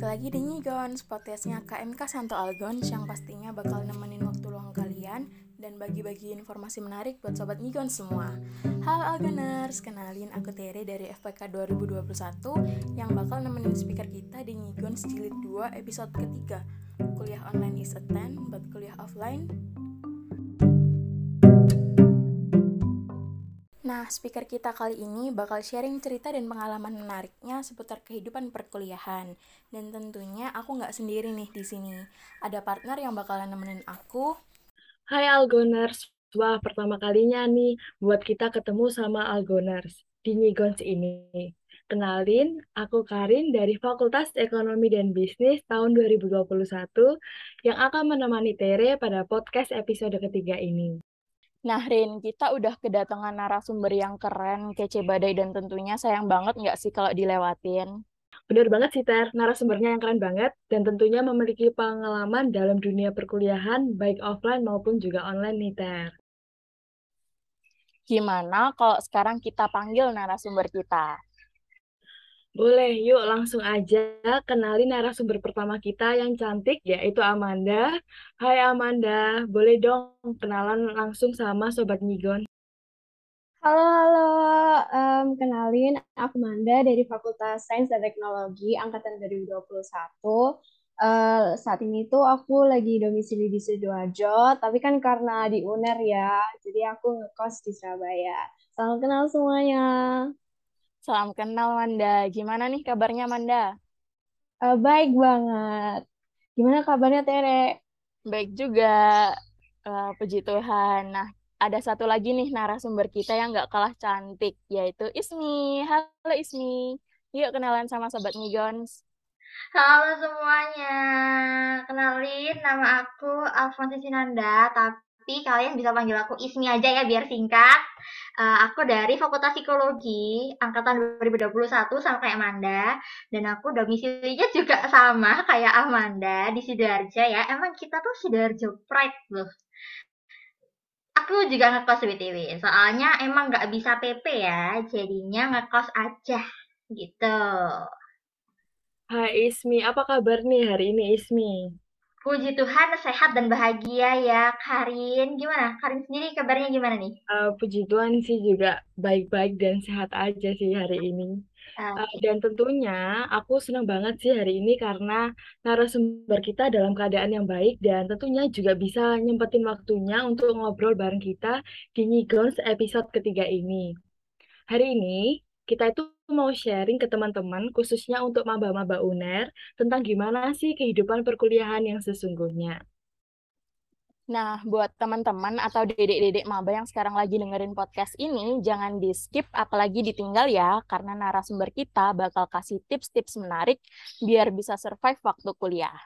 balik lagi di Nyigons, podcastnya KMK Santo Algons yang pastinya bakal nemenin waktu luang kalian dan bagi-bagi informasi menarik buat sobat Nyigons semua. Halo Algoners, kenalin aku Tere dari FPK 2021 yang bakal nemenin speaker kita di Nyigons jilid 2 episode ketiga. Kuliah online is a 10, but kuliah offline Nah, speaker kita kali ini bakal sharing cerita dan pengalaman menariknya seputar kehidupan perkuliahan. Dan tentunya aku nggak sendiri nih di sini. Ada partner yang bakalan nemenin aku. Hai Algoners, wah pertama kalinya nih buat kita ketemu sama Algoners di Nigons ini. Kenalin, aku Karin dari Fakultas Ekonomi dan Bisnis tahun 2021 yang akan menemani Tere pada podcast episode ketiga ini. Nah, Rin, kita udah kedatangan narasumber yang keren, kece badai, dan tentunya sayang banget nggak sih kalau dilewatin? Bener banget sih, Ter. Narasumbernya yang keren banget, dan tentunya memiliki pengalaman dalam dunia perkuliahan, baik offline maupun juga online nih, Ter. Gimana kalau sekarang kita panggil narasumber kita? Boleh, yuk langsung aja kenalin narasumber pertama kita yang cantik, yaitu Amanda. Hai Amanda, boleh dong kenalan langsung sama Sobat Nyigon. Halo, halo. Um, kenalin, aku Amanda dari Fakultas Sains dan Teknologi Angkatan 2021. Uh, saat ini tuh aku lagi domisili di Sidoarjo, tapi kan karena di UNER ya, jadi aku ngekos di Surabaya. Salam kenal semuanya. Salam kenal Manda. Gimana nih kabarnya Manda? Uh, baik banget. Gimana kabarnya Tere? Baik juga. Uh, puji Tuhan. Nah, ada satu lagi nih narasumber kita yang gak kalah cantik, yaitu Ismi. Halo Ismi. Yuk kenalan sama Sobat Migons. Halo semuanya. Kenalin, nama aku Alfonsi Sinanda, tapi tapi kalian bisa panggil aku Ismi aja ya biar singkat. Uh, aku dari Fakultas Psikologi angkatan 2021 sama kayak Amanda dan aku domisilinya juga sama kayak Amanda di Sidoarjo ya. Emang kita tuh Sidoarjo Pride loh. Aku juga ngekos BTW, soalnya emang nggak bisa PP ya, jadinya ngekos aja gitu. Hai Ismi, apa kabar nih hari ini Ismi? Puji Tuhan sehat dan bahagia ya Karin. Gimana? Karin sendiri kabarnya gimana nih? Uh, puji Tuhan sih juga baik-baik dan sehat aja sih hari ini. Uh, dan tentunya aku senang banget sih hari ini karena narasumber kita dalam keadaan yang baik dan tentunya juga bisa nyempetin waktunya untuk ngobrol bareng kita di Nyigons episode ketiga ini. Hari ini kita itu mau sharing ke teman-teman, khususnya untuk maba-maba UNER, tentang gimana sih kehidupan perkuliahan yang sesungguhnya. Nah, buat teman-teman atau dedek-dedek maba yang sekarang lagi dengerin podcast ini, jangan di-skip apalagi ditinggal ya, karena narasumber kita bakal kasih tips-tips menarik biar bisa survive waktu kuliah.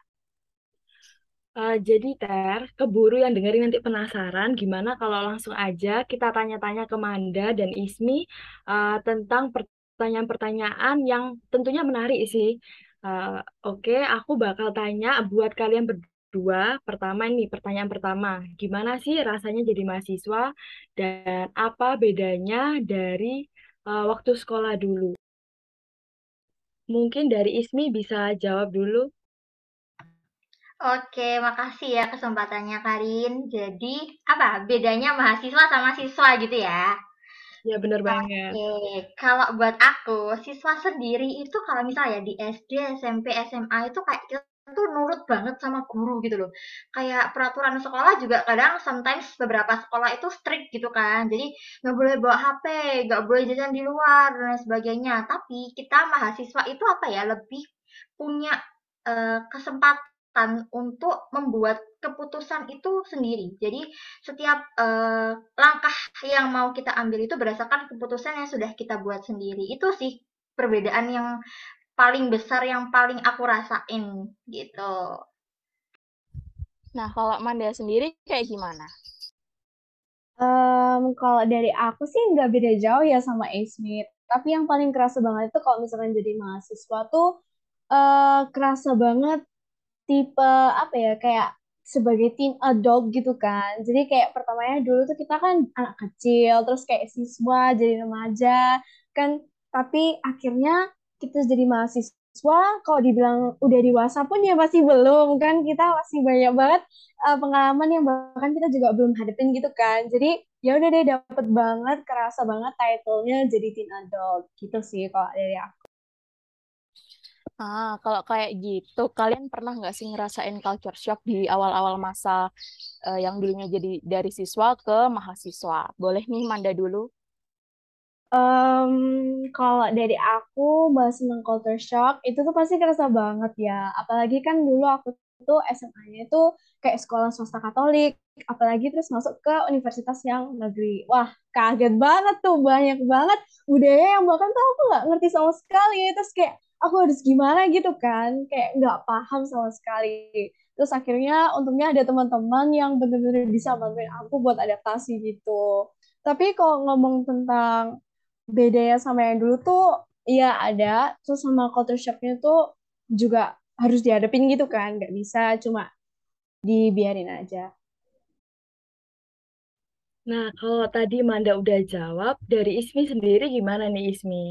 Uh, jadi Ter, keburu yang dengerin nanti penasaran gimana kalau langsung aja kita tanya-tanya ke Manda dan Ismi uh, tentang pertanyaan-pertanyaan yang tentunya menarik sih. Uh, Oke, okay, aku bakal tanya buat kalian berdua. Pertama nih, pertanyaan pertama, gimana sih rasanya jadi mahasiswa dan apa bedanya dari uh, waktu sekolah dulu? Mungkin dari Ismi bisa jawab dulu. Oke, makasih ya kesempatannya Karin. Jadi, apa bedanya mahasiswa sama siswa gitu ya? Ya, benar banget. Oke, kalau buat aku, siswa sendiri itu kalau misalnya di SD, SMP, SMA itu kayak kita tuh nurut banget sama guru gitu loh. Kayak peraturan sekolah juga kadang sometimes beberapa sekolah itu strict gitu kan. Jadi nggak boleh bawa HP, nggak boleh jajan di luar dan sebagainya. Tapi kita mahasiswa itu apa ya lebih punya uh, kesempatan untuk membuat keputusan itu sendiri. Jadi setiap uh, langkah yang mau kita ambil itu berdasarkan keputusan yang sudah kita buat sendiri. Itu sih perbedaan yang paling besar yang paling aku rasain gitu. Nah, kalau Manda sendiri kayak gimana? Um, kalau dari aku sih nggak beda jauh ya sama Ismi. Tapi yang paling kerasa banget itu kalau misalkan jadi mahasiswa tuh uh, kerasa banget tipe apa ya kayak sebagai teen adult gitu kan. Jadi kayak pertamanya dulu tuh kita kan anak kecil, terus kayak siswa, jadi remaja, kan. Tapi akhirnya kita jadi mahasiswa kalau dibilang udah dewasa pun ya masih belum kan. Kita masih banyak banget uh, pengalaman yang bahkan kita juga belum hadapin gitu kan. Jadi ya udah deh dapet banget kerasa banget titlenya jadi teen adult. Gitu sih kalau dari aku Ah, kalau kayak gitu, kalian pernah nggak sih ngerasain culture shock di awal-awal masa uh, yang dulunya jadi dari siswa ke mahasiswa? Boleh nih Manda dulu? Um, kalau dari aku bahas tentang culture shock itu tuh pasti kerasa banget ya. Apalagi kan dulu aku tuh SMA-nya itu kayak sekolah swasta Katolik, apalagi terus masuk ke universitas yang negeri. Wah, kaget banget tuh, banyak banget budaya yang bahkan tuh aku nggak ngerti sama sekali. Terus kayak aku harus gimana gitu kan, kayak nggak paham sama sekali. Terus akhirnya untungnya ada teman-teman yang benar-benar bisa bantuin aku buat adaptasi gitu. Tapi kalau ngomong tentang bedanya sama yang dulu tuh ya ada terus sama culture shocknya tuh juga harus dihadapin gitu kan nggak bisa cuma dibiarin aja Nah, kalau tadi Manda udah jawab, dari Ismi sendiri gimana nih Ismi?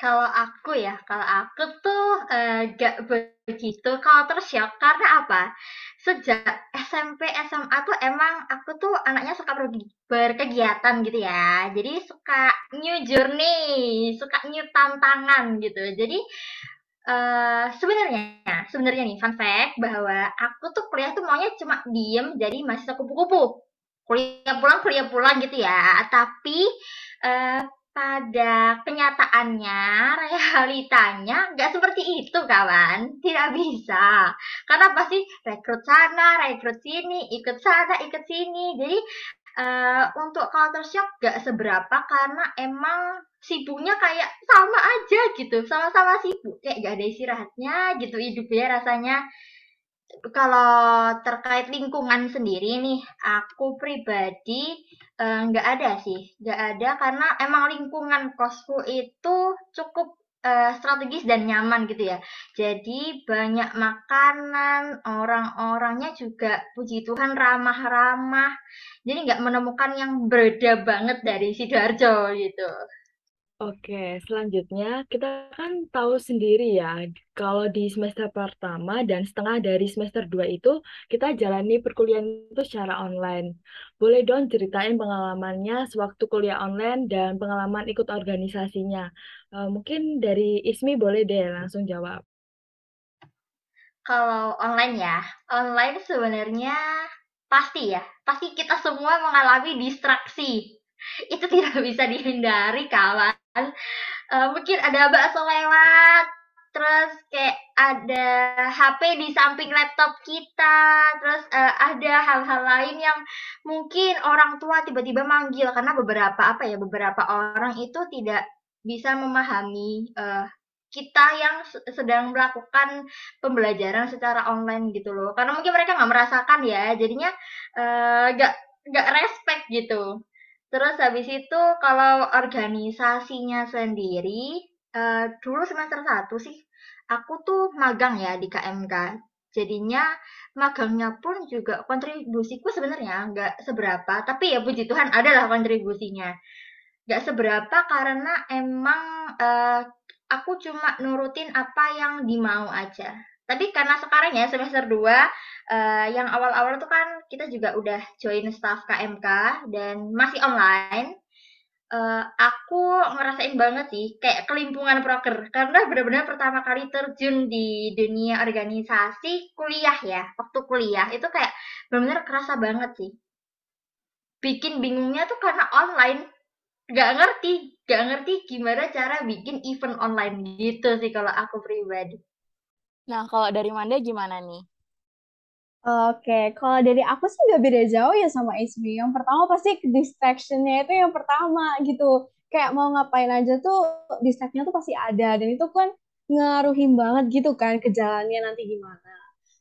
Kalau aku ya, kalau aku tuh uh, gak begitu kalau terus ya karena apa? Sejak SMP SMA tuh emang aku tuh anaknya suka berkegiatan gitu ya. Jadi suka new journey, suka new tantangan gitu. Jadi uh, sebenarnya sebenarnya nih fun fact bahwa aku tuh kuliah tuh maunya cuma diem jadi mahasiswa kupu-kupu. Kuliah pulang kuliah pulang gitu ya. Tapi uh, pada kenyataannya, realitanya nggak seperti itu kawan. Tidak bisa. Karena pasti rekrut sana, rekrut sini, ikut sana, ikut sini. Jadi uh, untuk culture shock nggak seberapa karena emang sibuknya kayak sama aja gitu. Sama-sama sibuk. Kayak gak ada istirahatnya gitu hidupnya rasanya kalau terkait lingkungan sendiri nih, aku pribadi nggak uh, ada sih, nggak ada karena emang lingkungan kosku itu cukup uh, strategis dan nyaman gitu ya. Jadi banyak makanan, orang-orangnya juga puji Tuhan ramah-ramah. Jadi nggak menemukan yang berbeda banget dari sidoarjo gitu. Oke, selanjutnya kita kan tahu sendiri ya, kalau di semester pertama dan setengah dari semester 2 itu kita jalani perkuliahan itu secara online. Boleh dong ceritain pengalamannya sewaktu kuliah online dan pengalaman ikut organisasinya. Uh, mungkin dari Ismi boleh deh langsung jawab. Kalau online ya, online sebenarnya pasti ya, pasti kita semua mengalami distraksi itu tidak bisa dihindari kawan uh, mungkin ada bakso lewat terus kayak ada HP di samping laptop kita terus uh, ada hal-hal lain yang mungkin orang tua tiba-tiba manggil karena beberapa apa ya beberapa orang itu tidak bisa memahami uh, kita yang sedang melakukan pembelajaran secara online gitu loh. Karena mungkin mereka nggak merasakan ya jadinya nggak uh, nggak respect gitu Terus habis itu kalau organisasinya sendiri, uh, dulu semester satu sih, aku tuh magang ya di KMK. Jadinya magangnya pun juga kontribusiku sebenarnya nggak seberapa, tapi ya puji Tuhan adalah kontribusinya. Nggak seberapa karena emang uh, aku cuma nurutin apa yang dimau aja. Tapi karena sekarang ya semester 2 uh, eh, yang awal-awal tuh kan kita juga udah join staff KMK dan masih online. Uh, aku ngerasain banget sih kayak kelimpungan proker. Karena benar-benar pertama kali terjun di dunia organisasi kuliah ya waktu kuliah. Itu kayak benar-benar kerasa banget sih. Bikin bingungnya tuh karena online. Nggak ngerti nggak ngerti gimana cara bikin event online gitu sih kalau aku pribadi Nah, kalau dari Manda gimana nih? Oke, kalau dari aku sih nggak beda jauh ya sama Ismi. Yang pertama pasti distractionnya itu yang pertama gitu. Kayak mau ngapain aja tuh distractionnya tuh pasti ada. Dan itu kan ngaruhin banget gitu kan ke jalannya nanti gimana.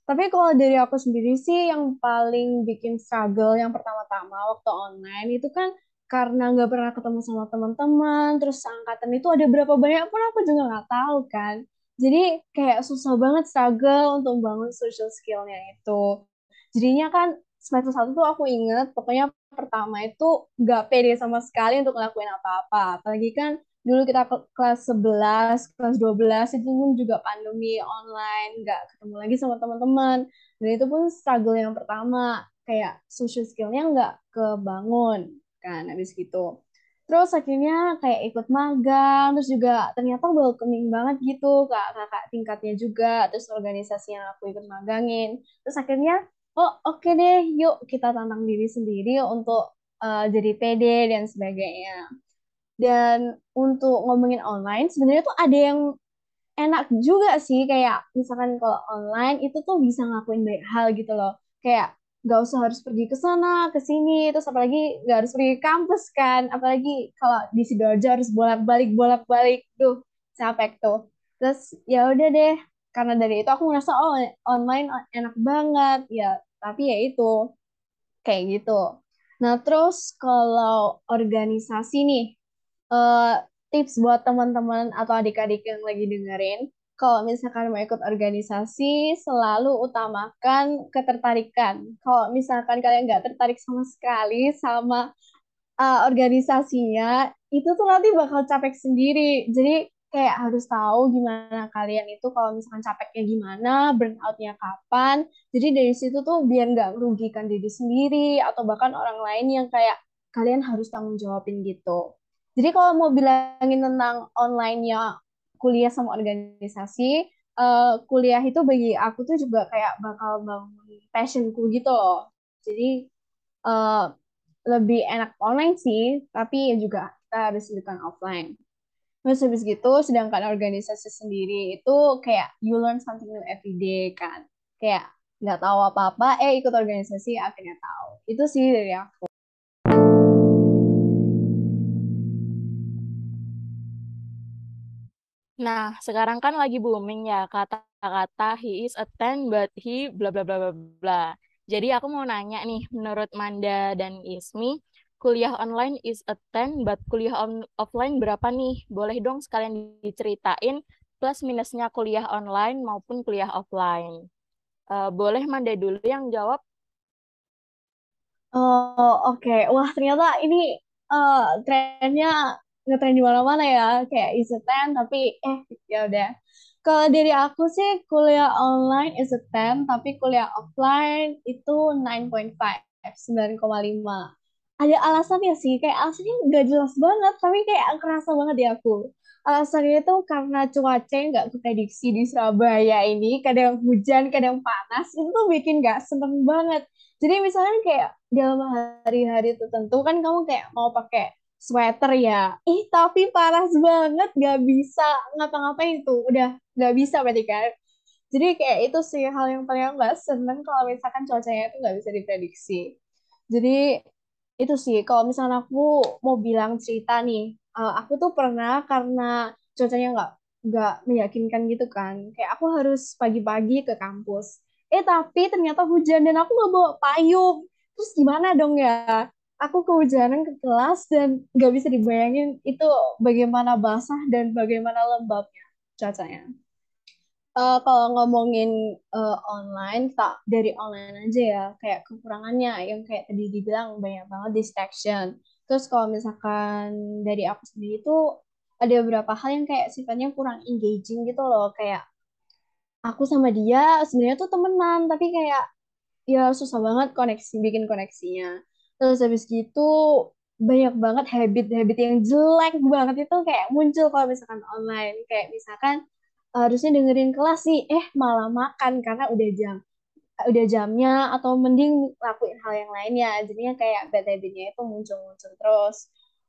Tapi kalau dari aku sendiri sih yang paling bikin struggle yang pertama-tama waktu online itu kan karena nggak pernah ketemu sama teman-teman, terus angkatan itu ada berapa banyak pun aku juga nggak tahu kan. Jadi kayak susah banget struggle untuk membangun social skillnya itu. Jadinya kan semester satu tuh aku inget, pokoknya pertama itu gak pede sama sekali untuk ngelakuin apa-apa. Apalagi kan dulu kita kelas 11, kelas 12 itu pun juga pandemi online, nggak ketemu lagi sama teman-teman. Dan itu pun struggle yang pertama, kayak social skillnya nggak kebangun kan habis gitu. Terus akhirnya kayak ikut magang, terus juga ternyata welcoming banget gitu kak kakak tingkatnya juga, terus organisasi yang aku ikut magangin. Terus akhirnya, oh oke okay deh, yuk kita tantang diri sendiri untuk uh, jadi PD dan sebagainya. Dan untuk ngomongin online, sebenarnya tuh ada yang enak juga sih, kayak misalkan kalau online itu tuh bisa ngakuin banyak hal gitu loh. Kayak nggak usah harus pergi ke sana, ke sini, terus apalagi nggak harus pergi kampus kan, apalagi kalau di Sidoarjo harus bolak-balik, bolak-balik, tuh capek tuh. Terus ya udah deh, karena dari itu aku ngerasa oh online enak banget, ya tapi ya itu kayak gitu. Nah terus kalau organisasi nih, uh, tips buat teman-teman atau adik-adik yang lagi dengerin, kalau misalkan mau ikut organisasi, selalu utamakan ketertarikan. Kalau misalkan kalian nggak tertarik sama sekali sama uh, organisasinya, itu tuh nanti bakal capek sendiri. Jadi kayak harus tahu gimana kalian itu kalau misalkan capeknya gimana, burnoutnya kapan. Jadi dari situ tuh biar nggak merugikan diri sendiri atau bahkan orang lain yang kayak kalian harus tanggung jawabin gitu. Jadi kalau mau bilangin tentang online-nya kuliah sama organisasi, uh, kuliah itu bagi aku tuh juga kayak bakal bangun passionku gitu loh. Jadi uh, lebih enak online sih, tapi ya juga kita harus lakukan offline. Terus habis gitu, sedangkan organisasi sendiri itu kayak you learn something new every day kan. Kayak nggak tahu apa-apa, eh ikut organisasi akhirnya tahu. Itu sih dari aku. Nah, sekarang kan lagi booming ya kata-kata he is a ten but he bla bla bla bla bla. Jadi aku mau nanya nih, menurut Manda dan Ismi, kuliah online is a ten but kuliah on offline berapa nih? Boleh dong sekalian diceritain plus minusnya kuliah online maupun kuliah offline. Uh, boleh Manda dulu yang jawab? Oh, oke. Okay. Wah, ternyata ini uh, trennya ngetren di mana-mana ya kayak is a ten tapi eh ya udah. Kalau dari aku sih kuliah online is a ten tapi kuliah offline itu 9.5 9,5 ada alasannya sih kayak alasannya nggak jelas banget tapi kayak kerasa banget di aku. Alasannya itu karena cuaca nggak keprediksi di Surabaya ini kadang hujan kadang panas itu bikin nggak seneng banget. Jadi misalnya kayak dalam hari-hari tertentu kan kamu kayak mau pakai sweater ya. Ih, tapi panas banget, gak bisa ngapa-ngapain itu. Udah gak bisa berarti kan. Jadi kayak itu sih hal yang paling gak seneng kalau misalkan cuacanya itu gak bisa diprediksi. Jadi itu sih, kalau misalnya aku mau bilang cerita nih, uh, aku tuh pernah karena cuacanya nggak nggak meyakinkan gitu kan, kayak aku harus pagi-pagi ke kampus. Eh tapi ternyata hujan dan aku nggak bawa payung. Terus gimana dong ya? Aku kehujanan ke kelas dan nggak bisa dibayangin itu bagaimana basah dan bagaimana lembabnya cuacanya. Uh, kalau ngomongin uh, online, tak dari online aja ya, kayak kekurangannya yang kayak tadi dibilang banyak banget distraction. Terus kalau misalkan dari aku sendiri itu ada beberapa hal yang kayak sifatnya kurang engaging gitu loh, kayak aku sama dia sebenarnya tuh temenan, tapi kayak ya susah banget koneksi bikin koneksinya terus habis gitu banyak banget habit-habit yang jelek banget itu kayak muncul kalau misalkan online. Kayak misalkan harusnya dengerin kelas sih eh malah makan karena udah jam udah jamnya atau mending lakuin hal yang lainnya. Jadinya kayak bad habitnya itu muncul-muncul terus.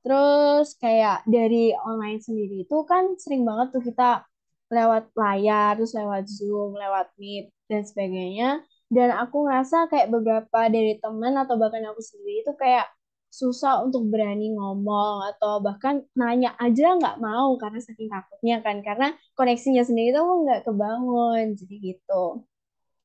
Terus kayak dari online sendiri itu kan sering banget tuh kita lewat layar terus lewat zoom lewat meet dan sebagainya dan aku ngerasa kayak beberapa dari teman atau bahkan aku sendiri itu kayak susah untuk berani ngomong atau bahkan nanya aja nggak mau karena saking takutnya kan. Karena koneksinya sendiri tuh nggak kebangun jadi gitu.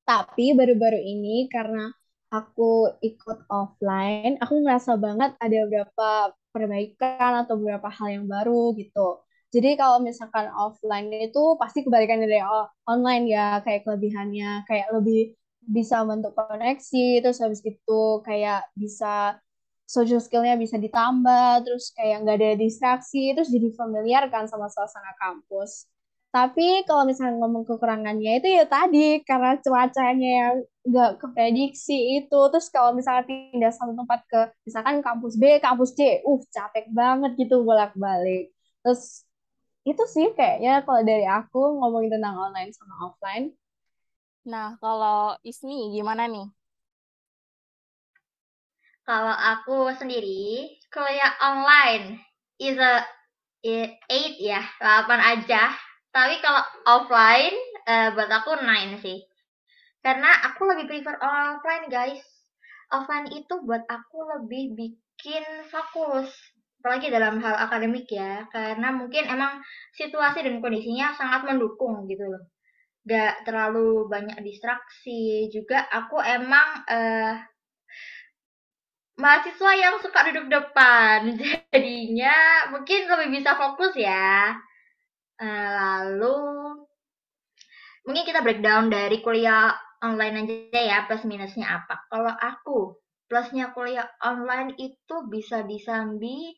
Tapi baru-baru ini karena aku ikut offline aku ngerasa banget ada beberapa perbaikan atau beberapa hal yang baru gitu. Jadi kalau misalkan offline itu pasti kebalikan dari online ya kayak kelebihannya kayak lebih bisa bentuk koneksi terus habis itu kayak bisa social skillnya bisa ditambah, terus kayak nggak ada distraksi, terus jadi familiar kan sama suasana kampus. Tapi kalau misalnya ngomong kekurangannya itu ya tadi karena cuacanya yang nggak keprediksi itu. Terus kalau misalnya pindah satu tempat ke misalkan kampus B, kampus C, uh capek banget gitu bolak-balik. Terus itu sih kayaknya kalau dari aku ngomongin tentang online sama offline. Nah, kalau Ismi gimana nih? Kalau aku sendiri, kuliah online is a 8 ya, 8 aja. Tapi kalau offline, uh, buat aku 9 sih. Karena aku lebih prefer offline, guys. Offline itu buat aku lebih bikin fokus. Apalagi dalam hal akademik ya. Karena mungkin emang situasi dan kondisinya sangat mendukung gitu loh. Gak terlalu banyak distraksi. Juga aku emang uh, mahasiswa yang suka duduk depan. Jadinya mungkin lebih bisa fokus ya. Uh, lalu mungkin kita breakdown dari kuliah online aja ya plus minusnya apa. Kalau aku plusnya kuliah online itu bisa disambi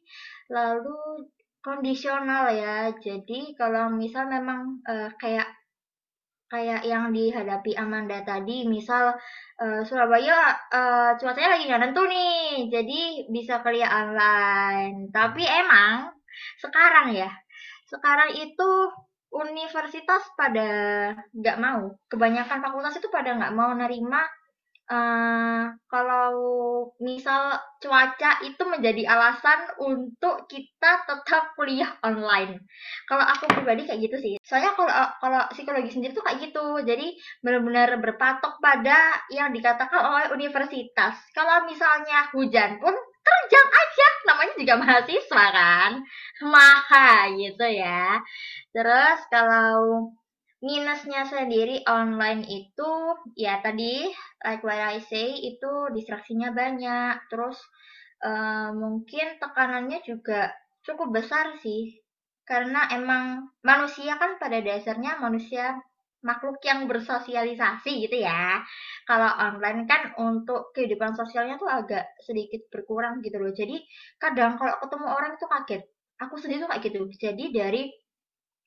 lalu kondisional ya. Jadi kalau misal memang uh, kayak kayak yang dihadapi Amanda tadi, misal uh, Surabaya uh, cuacanya lagi nggak nentu nih, jadi bisa kuliah online. Tapi emang sekarang ya, sekarang itu universitas pada nggak mau, kebanyakan fakultas itu pada nggak mau nerima Uh, kalau misal cuaca itu menjadi alasan untuk kita tetap kuliah online. Kalau aku pribadi kayak gitu sih. Soalnya kalau kalau psikologi sendiri tuh kayak gitu. Jadi benar-benar berpatok pada yang dikatakan oleh universitas. Kalau misalnya hujan pun terjang aja. Namanya juga mahasiswa kan. Maha gitu ya. Terus kalau minusnya sendiri online itu ya tadi like what I say itu distraksinya banyak. Terus uh, mungkin tekanannya juga cukup besar sih. Karena emang manusia kan pada dasarnya manusia makhluk yang bersosialisasi gitu ya. Kalau online kan untuk kehidupan sosialnya tuh agak sedikit berkurang gitu loh. Jadi kadang kalau ketemu orang itu kaget. Aku sendiri tuh kayak gitu. Jadi dari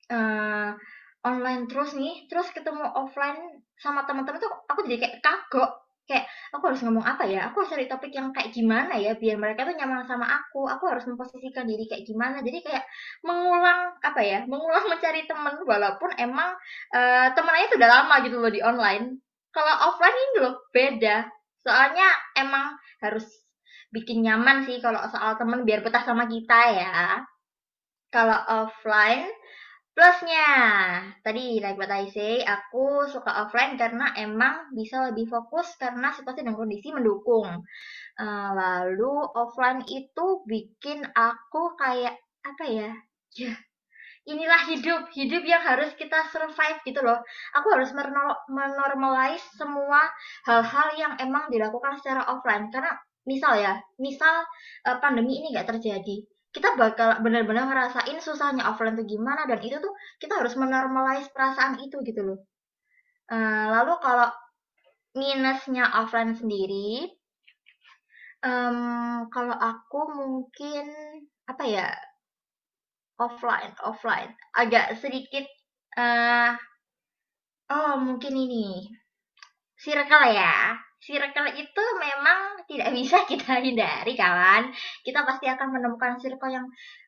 uh, online terus nih, terus ketemu offline sama teman-teman tuh aku jadi kayak kagok. Kayak aku harus ngomong apa ya? Aku harus cari topik yang kayak gimana ya biar mereka tuh nyaman sama aku. Aku harus memposisikan diri kayak gimana. Jadi kayak mengulang apa ya? Mengulang mencari teman walaupun emang uh, temenannya tuh udah lama gitu loh di online. Kalau offline ini loh beda. Soalnya emang harus bikin nyaman sih kalau soal temen biar betah sama kita ya. Kalau offline Plusnya, tadi like what I say, aku suka offline karena emang bisa lebih fokus karena situasi dan kondisi mendukung. Uh, lalu offline itu bikin aku kayak apa ya? Ya, inilah hidup, hidup yang harus kita survive gitu loh. Aku harus menormalize semua hal-hal yang emang dilakukan secara offline karena misal ya, misal uh, pandemi ini nggak terjadi kita bakal benar-benar ngerasain susahnya offline tuh gimana dan itu tuh kita harus menormalize perasaan itu gitu loh. Uh, lalu kalau minusnya offline sendiri, um, kalau aku mungkin apa ya offline offline agak sedikit uh, oh mungkin ini circle ya circle itu memang tidak bisa kita hindari kawan kita pasti akan menemukan circle yang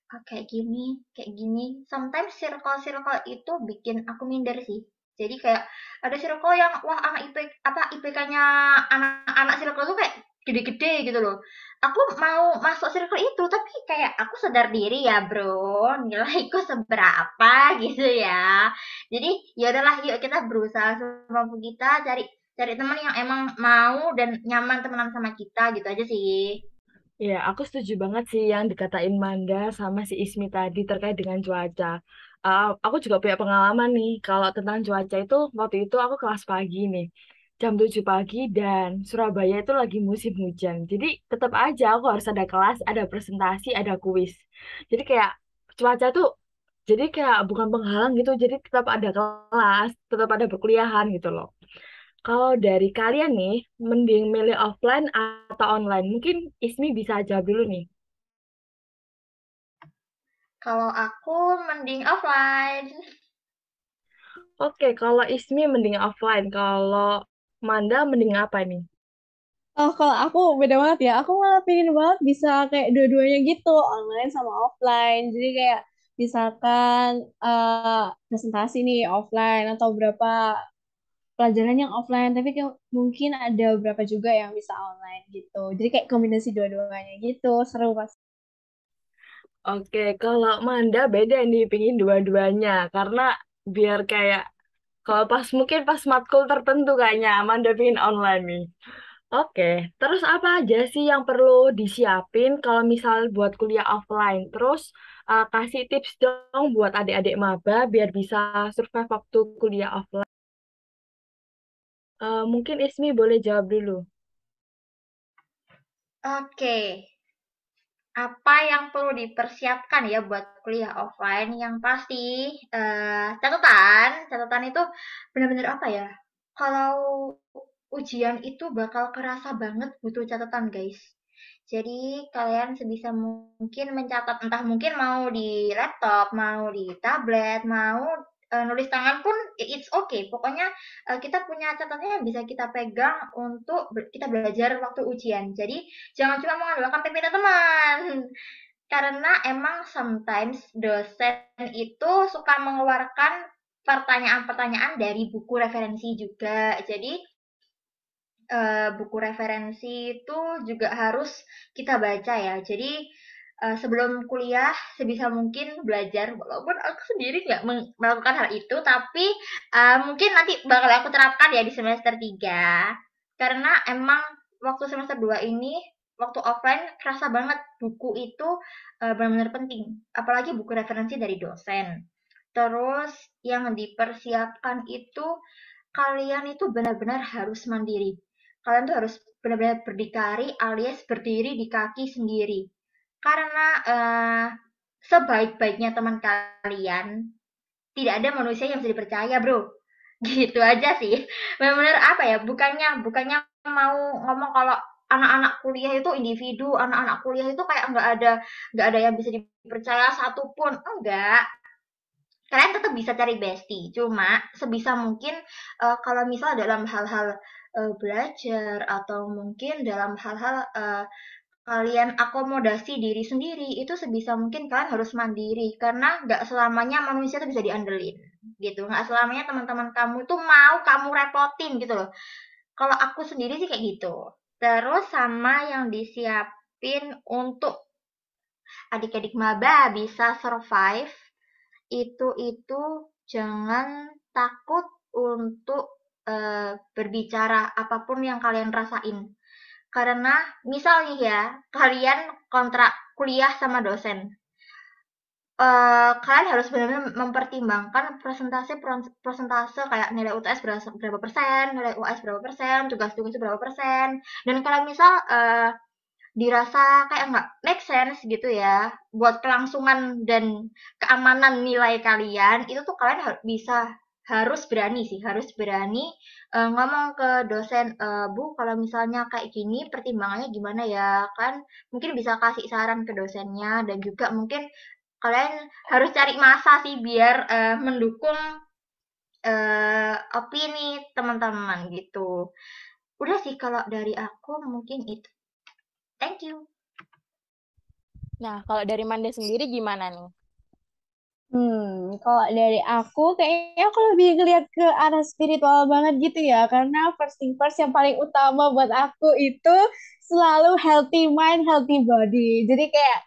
oh, kayak gini kayak gini sometimes circle-circle itu bikin aku minder sih jadi kayak ada circle yang wah anak IP apa IPK-nya anak-anak circle tuh kayak gede-gede gitu loh. Aku mau masuk circle itu tapi kayak aku sadar diri ya, Bro. Nilaiku seberapa gitu ya. Jadi ya udahlah yuk kita berusaha semampu kita cari cari teman yang emang mau dan nyaman temenan sama kita gitu aja sih. Ya, aku setuju banget sih yang dikatain Manda sama si Ismi tadi terkait dengan cuaca. Uh, aku juga punya pengalaman nih, kalau tentang cuaca itu, waktu itu aku kelas pagi nih, jam 7 pagi dan Surabaya itu lagi musim hujan. Jadi tetap aja aku harus ada kelas, ada presentasi, ada kuis. Jadi kayak cuaca tuh, jadi kayak bukan penghalang gitu, jadi tetap ada kelas, tetap ada perkuliahan gitu loh. Kalau dari kalian nih, mending milih offline atau online? Mungkin Ismi bisa jawab dulu nih. Kalau aku mending offline. Oke, kalau Ismi mending offline. Kalau Manda mending apa nih? Oh, kalau aku beda banget ya. Aku malah pengen banget bisa kayak dua-duanya gitu, online sama offline. Jadi kayak misalkan uh, presentasi nih offline atau berapa pelajaran yang offline, tapi kayak mungkin ada beberapa juga yang bisa online gitu. Jadi kayak kombinasi dua-duanya gitu, seru pas. Oke, kalau Manda beda nih, pingin dua-duanya. Karena biar kayak, kalau pas mungkin pas matkul tertentu kayaknya Manda pingin online nih. Oke, terus apa aja sih yang perlu disiapin kalau misal buat kuliah offline? Terus uh, kasih tips dong buat adik-adik maba biar bisa survive waktu kuliah offline. Uh, mungkin Ismi boleh jawab dulu. Oke, apa yang perlu dipersiapkan ya buat kuliah offline? Yang pasti uh, catatan, catatan itu benar-benar apa ya? Kalau ujian itu bakal kerasa banget butuh catatan guys. Jadi kalian sebisa mungkin mencatat entah mungkin mau di laptop, mau di tablet, mau uh, nulis tangan pun it's okay. Pokoknya uh, kita punya catatan yang bisa kita pegang untuk kita belajar waktu ujian. Jadi jangan cuma mengandalkan pimpinan teman. Karena emang sometimes dosen itu suka mengeluarkan pertanyaan-pertanyaan dari buku referensi juga. Jadi uh, buku referensi itu juga harus kita baca ya. Jadi uh, sebelum kuliah sebisa mungkin belajar walaupun aku sendiri nggak melakukan hal itu tapi uh, mungkin nanti bakal aku terapkan ya di semester 3 karena emang waktu semester 2 ini waktu offline kerasa banget buku itu uh, benar-benar penting. Apalagi buku referensi dari dosen. Terus yang dipersiapkan itu kalian itu benar-benar harus mandiri. Kalian tuh harus benar-benar berdikari alias berdiri di kaki sendiri karena uh, sebaik-baiknya teman kalian, tidak ada manusia yang bisa dipercaya, bro. Gitu aja sih. Benar-benar apa ya? Bukannya bukannya mau ngomong kalau anak-anak kuliah itu individu, anak-anak kuliah itu kayak nggak ada nggak ada yang bisa dipercaya satupun, enggak. Kalian tetap bisa cari bestie, cuma sebisa mungkin uh, kalau misal dalam hal-hal uh, belajar atau mungkin dalam hal-hal uh, kalian akomodasi diri sendiri itu sebisa mungkin kalian harus mandiri. Karena nggak selamanya manusia itu bisa diandelin gitu. Nggak selamanya teman-teman kamu itu mau kamu repotin gitu loh. Kalau aku sendiri sih kayak gitu. Terus sama yang disiapin untuk adik-adik maba bisa survive itu itu jangan takut untuk uh, berbicara apa pun yang kalian rasain karena misalnya ya, kalian kontrak kuliah sama dosen. Uh, kalian harus benar-benar mempertimbangkan presentasi presentase kayak nilai UTS berapa, berapa persen, nilai UAS berapa persen, tugas-tugas berapa persen. Dan kalau misal uh, dirasa kayak nggak make sense gitu ya buat kelangsungan dan keamanan nilai kalian itu tuh kalian harus bisa harus berani sih harus berani uh, ngomong ke dosen uh, bu kalau misalnya kayak gini pertimbangannya gimana ya? Kan mungkin bisa kasih saran ke dosennya dan juga mungkin kalian harus cari masa sih biar uh, mendukung uh, opini teman-teman gitu. Udah sih kalau dari aku mungkin itu. Thank you. Nah kalau dari Manda sendiri gimana nih Hmm, kalau dari aku kayaknya aku lebih ngeliat ke arah spiritual banget gitu ya, karena first thing first yang paling utama buat aku itu selalu healthy mind, healthy body. Jadi kayak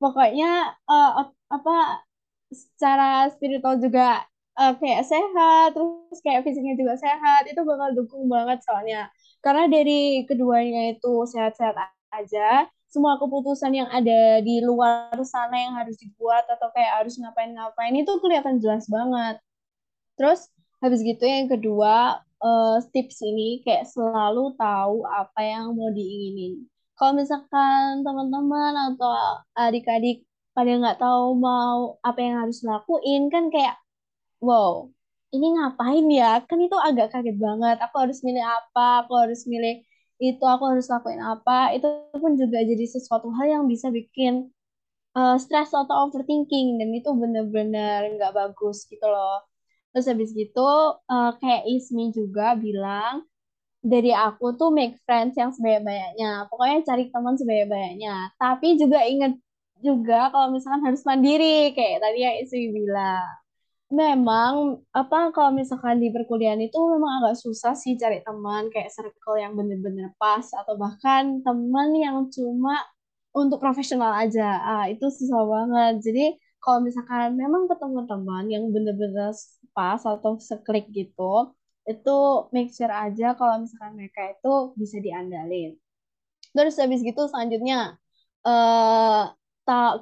pokoknya uh, apa secara spiritual juga uh, kayak sehat, terus kayak fisiknya juga sehat, itu bakal dukung banget soalnya. Karena dari keduanya itu sehat-sehat aja, semua keputusan yang ada di luar sana yang harus dibuat atau kayak harus ngapain-ngapain itu kelihatan jelas banget. Terus habis gitu yang kedua uh, tips ini kayak selalu tahu apa yang mau diinginin. Kalau misalkan teman-teman atau adik-adik pada nggak tahu mau apa yang harus lakuin kan kayak wow ini ngapain ya? Kan itu agak kaget banget. Aku harus milih apa? Aku harus milih itu, aku harus lakuin apa? Itu pun juga jadi sesuatu hal yang bisa bikin uh, stres atau overthinking dan itu bener-bener nggak bagus gitu loh. Terus habis gitu uh, kayak Ismi juga bilang dari aku tuh make friends yang sebanyak-banyaknya. Pokoknya cari teman sebanyak-banyaknya. Tapi juga ingat juga kalau misalkan harus mandiri kayak tadi yang Ismi bilang. Memang apa kalau misalkan di perkuliahan itu memang agak susah sih cari teman kayak circle yang bener-bener pas atau bahkan teman yang cuma untuk profesional aja. Ah, itu susah banget. Jadi kalau misalkan memang ketemu teman yang bener-bener pas atau seklik gitu, itu make sure aja kalau misalkan mereka itu bisa diandalin. Terus habis gitu selanjutnya ta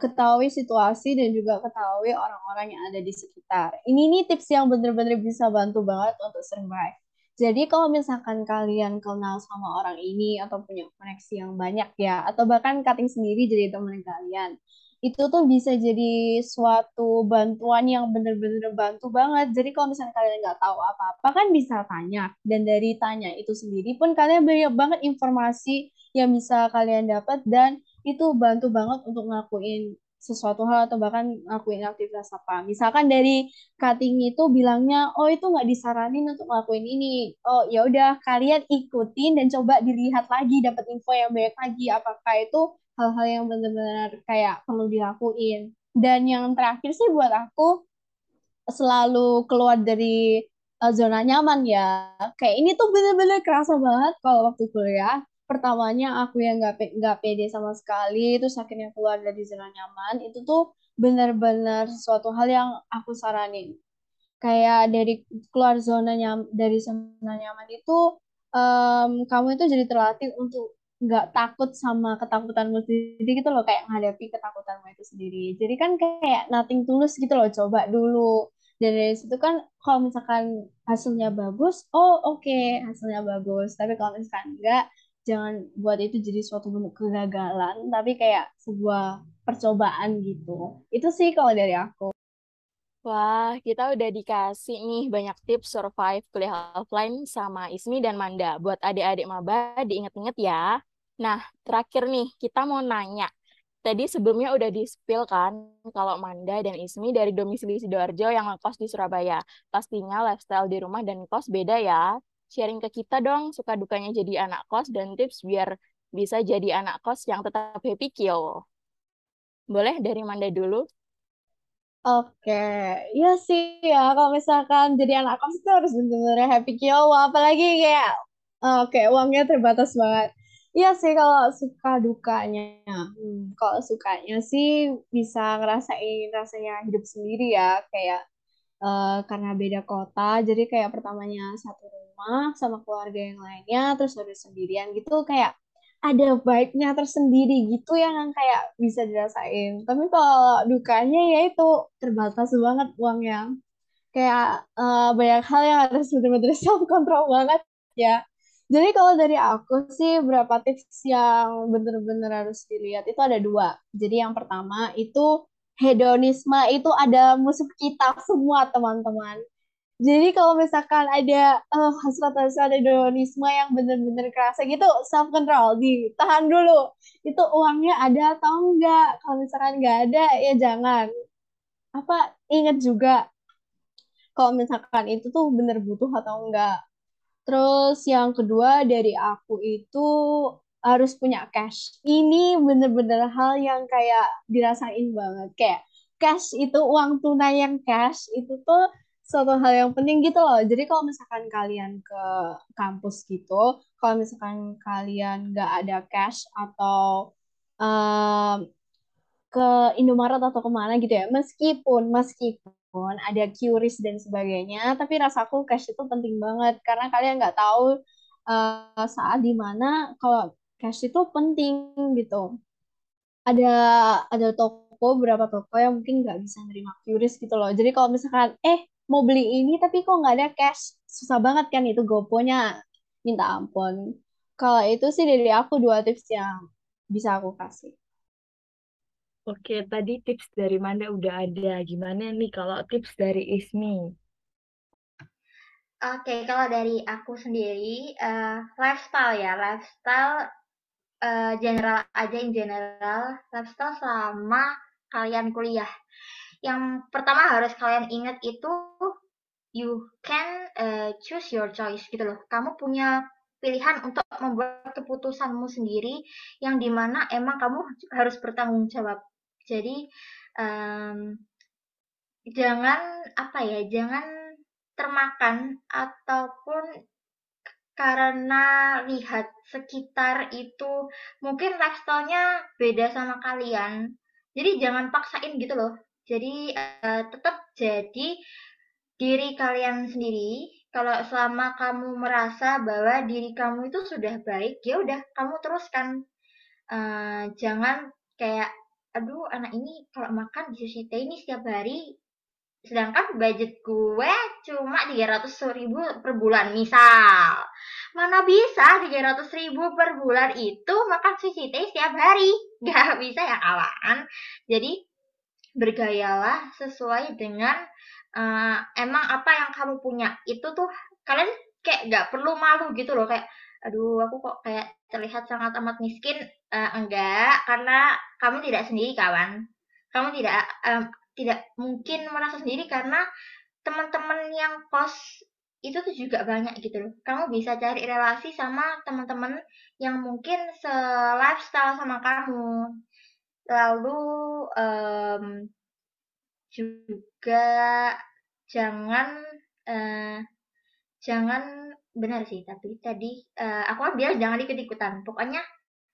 ketahui situasi dan juga ketahui orang-orang yang ada di sekitar. Ini nih tips yang bener-bener bisa bantu banget untuk survive. Jadi kalau misalkan kalian kenal sama orang ini atau punya koneksi yang banyak ya, atau bahkan cutting sendiri jadi teman kalian, itu tuh bisa jadi suatu bantuan yang bener-bener bantu banget. Jadi kalau misalnya kalian nggak tahu apa-apa kan bisa tanya. Dan dari tanya itu sendiri pun kalian banyak banget informasi yang bisa kalian dapat dan itu bantu banget untuk ngelakuin sesuatu hal atau bahkan ngelakuin aktivitas apa. Misalkan dari cutting itu bilangnya, oh itu nggak disaranin untuk ngelakuin ini. Oh ya udah kalian ikutin dan coba dilihat lagi, dapat info yang banyak lagi. Apakah itu hal-hal yang benar-benar kayak perlu dilakuin. Dan yang terakhir sih buat aku selalu keluar dari uh, zona nyaman ya. Kayak ini tuh bener-bener kerasa banget kalau waktu kuliah. Pertamanya aku yang nggak nggak pede sama sekali, terus akhirnya keluar dari zona nyaman. Itu tuh benar-benar sesuatu hal yang aku saranin. Kayak dari keluar zona nyam dari zona nyaman itu um, kamu itu jadi terlatih untuk nggak takut sama ketakutanmu sendiri gitu loh kayak menghadapi ketakutanmu itu sendiri jadi kan kayak nothing tulus gitu loh coba dulu dan dari situ kan kalau misalkan hasilnya bagus oh oke okay, hasilnya bagus tapi kalau misalkan enggak jangan buat itu jadi suatu bentuk kegagalan tapi kayak sebuah percobaan gitu itu sih kalau dari aku Wah, kita udah dikasih nih banyak tips survive kuliah offline sama Ismi dan Manda. Buat adik-adik maba, diinget-inget ya. Nah, terakhir nih, kita mau nanya. Tadi sebelumnya udah di-spill kan, kalau Manda dan Ismi dari domisili Sidoarjo yang ngekos di Surabaya. Pastinya lifestyle di rumah dan kos beda ya. Sharing ke kita dong, suka dukanya jadi anak kos dan tips biar bisa jadi anak kos yang tetap happy kyo. Boleh dari Manda dulu? Oke, iya sih ya kalau misalkan jadi anak kos itu harus benar-benar happy kyo, apalagi kayak oke uangnya terbatas banget. Iya sih kalau suka dukanya. Hmm, kalau sukanya sih bisa ngerasain rasanya hidup sendiri ya, kayak uh, karena beda kota, jadi kayak pertamanya satu rumah sama keluarga yang lainnya, terus harus sendirian gitu, kayak ada vibe-nya tersendiri gitu yang kayak bisa dirasain. Tapi kalau dukanya ya itu terbatas banget uangnya. Kayak uh, banyak hal yang harus benar-benar self control banget ya jadi kalau dari aku sih berapa tips yang bener-bener harus dilihat itu ada dua. Jadi yang pertama itu hedonisme itu ada musuh kita semua teman-teman. Jadi kalau misalkan ada uh, hasrat-hasrat hedonisme yang bener-bener kerasa gitu, self control, ditahan dulu. Itu uangnya ada atau enggak? Kalau misalkan enggak ada, ya jangan. Apa ingat juga kalau misalkan itu tuh bener butuh atau enggak Terus yang kedua dari aku itu harus punya cash. Ini bener-bener hal yang kayak dirasain banget. Kayak cash itu uang tunai yang cash itu tuh suatu hal yang penting gitu loh. Jadi kalau misalkan kalian ke kampus gitu, kalau misalkan kalian nggak ada cash atau um, ke Indomaret atau ke mana gitu ya, meskipun meskipun pun ada QRIS dan sebagainya tapi rasaku cash itu penting banget karena kalian nggak tahu uh, saat di mana kalau cash itu penting gitu. Ada ada toko berapa toko yang mungkin nggak bisa nerima QRIS gitu loh. Jadi kalau misalkan eh mau beli ini tapi kok nggak ada cash? Susah banget kan itu goponya. Minta ampun. Kalau itu sih dari aku dua tips yang bisa aku kasih. Oke, tadi tips dari Manda udah ada. Gimana nih kalau tips dari Ismi? Oke, kalau dari aku sendiri, uh, lifestyle ya, lifestyle uh, general aja in general, lifestyle selama kalian kuliah. Yang pertama harus kalian ingat itu you can uh, choose your choice gitu loh. Kamu punya pilihan untuk membuat keputusanmu sendiri yang di mana emang kamu harus bertanggung jawab. Jadi um, jangan apa ya, jangan termakan ataupun karena lihat sekitar itu mungkin lifestyle-nya beda sama kalian. Jadi jangan paksain gitu loh. Jadi uh, tetap jadi diri kalian sendiri. Kalau selama kamu merasa bahwa diri kamu itu sudah baik, ya udah kamu teruskan. Uh, jangan kayak aduh anak ini kalau makan di sushi ini setiap hari sedangkan budget gue cuma 300 ribu per bulan misal. Mana bisa 300 ribu per bulan itu makan sushi teh setiap hari? Gak bisa ya kawan. Jadi bergayalah sesuai dengan uh, emang apa yang kamu punya. Itu tuh kalian kayak gak perlu malu gitu loh kayak aduh aku kok kayak terlihat sangat amat miskin. Uh, enggak karena kamu tidak sendiri kawan. Kamu tidak um, tidak mungkin merasa sendiri karena teman-teman yang kos itu tuh juga banyak gitu loh. Kamu bisa cari relasi sama teman-teman yang mungkin se-lifestyle sama kamu. Lalu um, juga jangan uh, jangan benar sih tapi tadi uh, aku kan bilang jangan ikut-ikutan. Pokoknya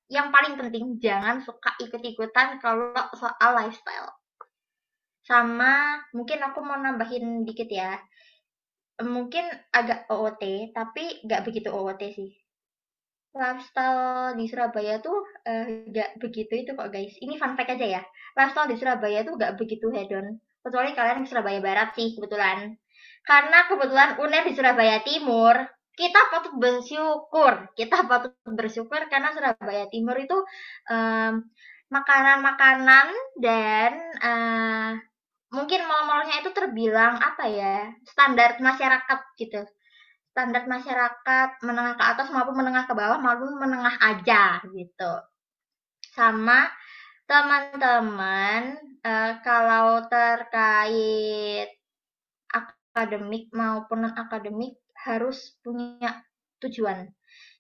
yang paling penting jangan suka ikut-ikutan kalau soal lifestyle. Sama mungkin aku mau nambahin dikit ya. Mungkin agak OOT, tapi nggak begitu OOT sih. Lifestyle di Surabaya tuh uh, nggak begitu itu kok guys. Ini fun fact aja ya. Lifestyle di Surabaya tuh nggak begitu hedon. Kecuali kalian di Surabaya Barat sih kebetulan. Karena kebetulan UNER di Surabaya Timur, kita patut bersyukur. Kita patut bersyukur karena Surabaya Timur itu makanan-makanan um, dan uh, mungkin mal-malnya itu terbilang apa ya standar masyarakat gitu. Standar masyarakat menengah ke atas maupun menengah ke bawah maupun menengah aja gitu. Sama teman-teman uh, kalau terkait akademik maupun non akademik harus punya tujuan.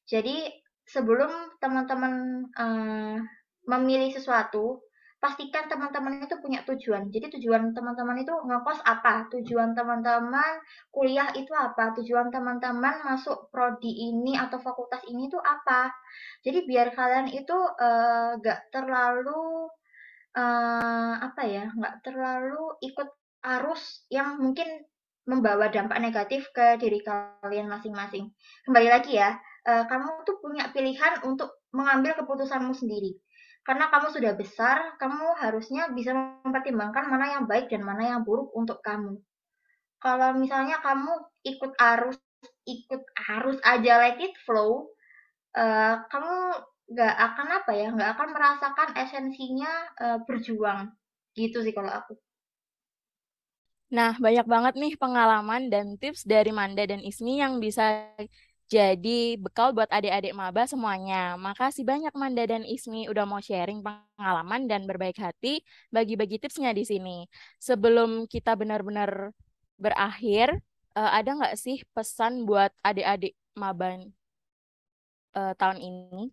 Jadi sebelum teman-teman uh, memilih sesuatu pastikan teman-teman itu punya tujuan. Jadi tujuan teman-teman itu ngekos apa? Tujuan teman-teman kuliah itu apa? Tujuan teman-teman masuk prodi ini atau fakultas ini itu apa? Jadi biar kalian itu uh, gak terlalu uh, apa ya, gak terlalu ikut arus yang mungkin membawa dampak negatif ke diri kalian masing-masing. Kembali lagi ya, uh, kamu tuh punya pilihan untuk mengambil keputusanmu sendiri karena kamu sudah besar, kamu harusnya bisa mempertimbangkan mana yang baik dan mana yang buruk untuk kamu. Kalau misalnya kamu ikut arus, ikut arus aja let it flow, uh, kamu nggak akan apa ya, nggak akan merasakan esensinya uh, berjuang. Gitu sih kalau aku. Nah, banyak banget nih pengalaman dan tips dari Manda dan Ismi yang bisa jadi bekal buat adik-adik maba semuanya. Makasih banyak Manda dan Ismi udah mau sharing pengalaman dan berbaik hati bagi-bagi tipsnya di sini. Sebelum kita benar-benar berakhir, uh, ada nggak sih pesan buat adik-adik maba uh, tahun ini?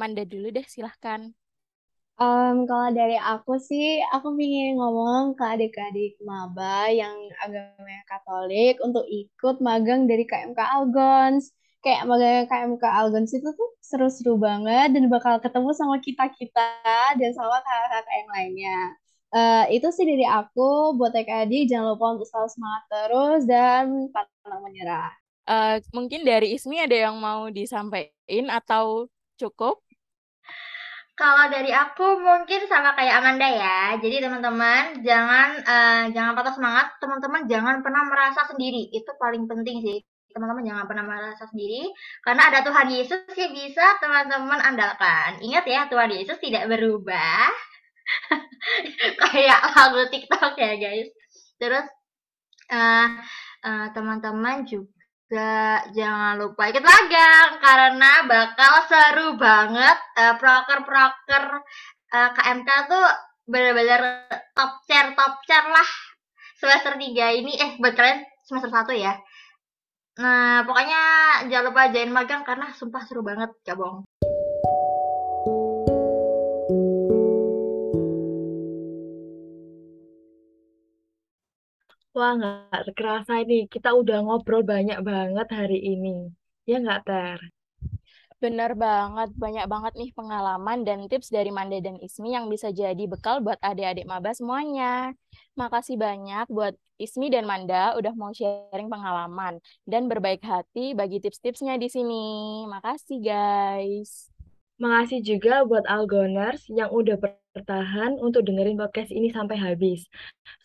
Manda dulu deh, silahkan. Um, kalau dari aku sih, aku ingin ngomong ke adik-adik maba yang agamanya Katolik untuk ikut magang dari KMK Algons. Kayak magang KMK Algons itu tuh seru-seru banget dan bakal ketemu sama kita-kita dan sama kakak-kakak yang lainnya. Uh, itu sih dari aku, buat adik-adik jangan lupa untuk selalu semangat terus dan pantang menyerah. Uh, mungkin dari Ismi ada yang mau disampaikan atau cukup? Kalau dari aku mungkin sama kayak Amanda ya. Jadi teman-teman jangan uh, jangan patah semangat. Teman-teman jangan pernah merasa sendiri. Itu paling penting sih. Teman-teman jangan pernah merasa sendiri karena ada Tuhan Yesus yang bisa teman-teman andalkan. Ingat ya, Tuhan Yesus tidak berubah. kayak lagu TikTok ya, guys. Terus uh, uh, teman-teman juga jangan lupa ikut magang karena bakal seru banget uh, proker-proker uh, KMK tuh bener-bener top chair top chair lah semester 3 ini. Eh buat kalian semester 1 ya. Nah pokoknya jangan lupa join magang karena sumpah seru banget gak Wah, nggak kerasa ini. Kita udah ngobrol banyak banget hari ini. Ya nggak, Ter? Bener banget, banyak banget nih pengalaman dan tips dari Manda dan Ismi yang bisa jadi bekal buat adik-adik maba semuanya. Makasih banyak buat Ismi dan Manda udah mau sharing pengalaman dan berbaik hati bagi tips-tipsnya di sini. Makasih guys. Makasih juga buat Algoners yang udah bertahan untuk dengerin podcast ini sampai habis.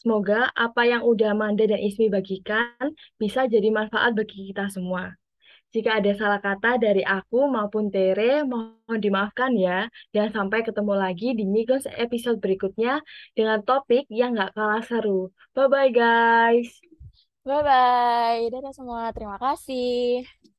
Semoga apa yang udah Manda dan Ismi bagikan bisa jadi manfaat bagi kita semua. Jika ada salah kata dari aku maupun Tere, mohon dimaafkan ya. Dan sampai ketemu lagi di Migos episode berikutnya dengan topik yang gak kalah seru. Bye-bye guys. Bye-bye. Dadah semua. Terima kasih.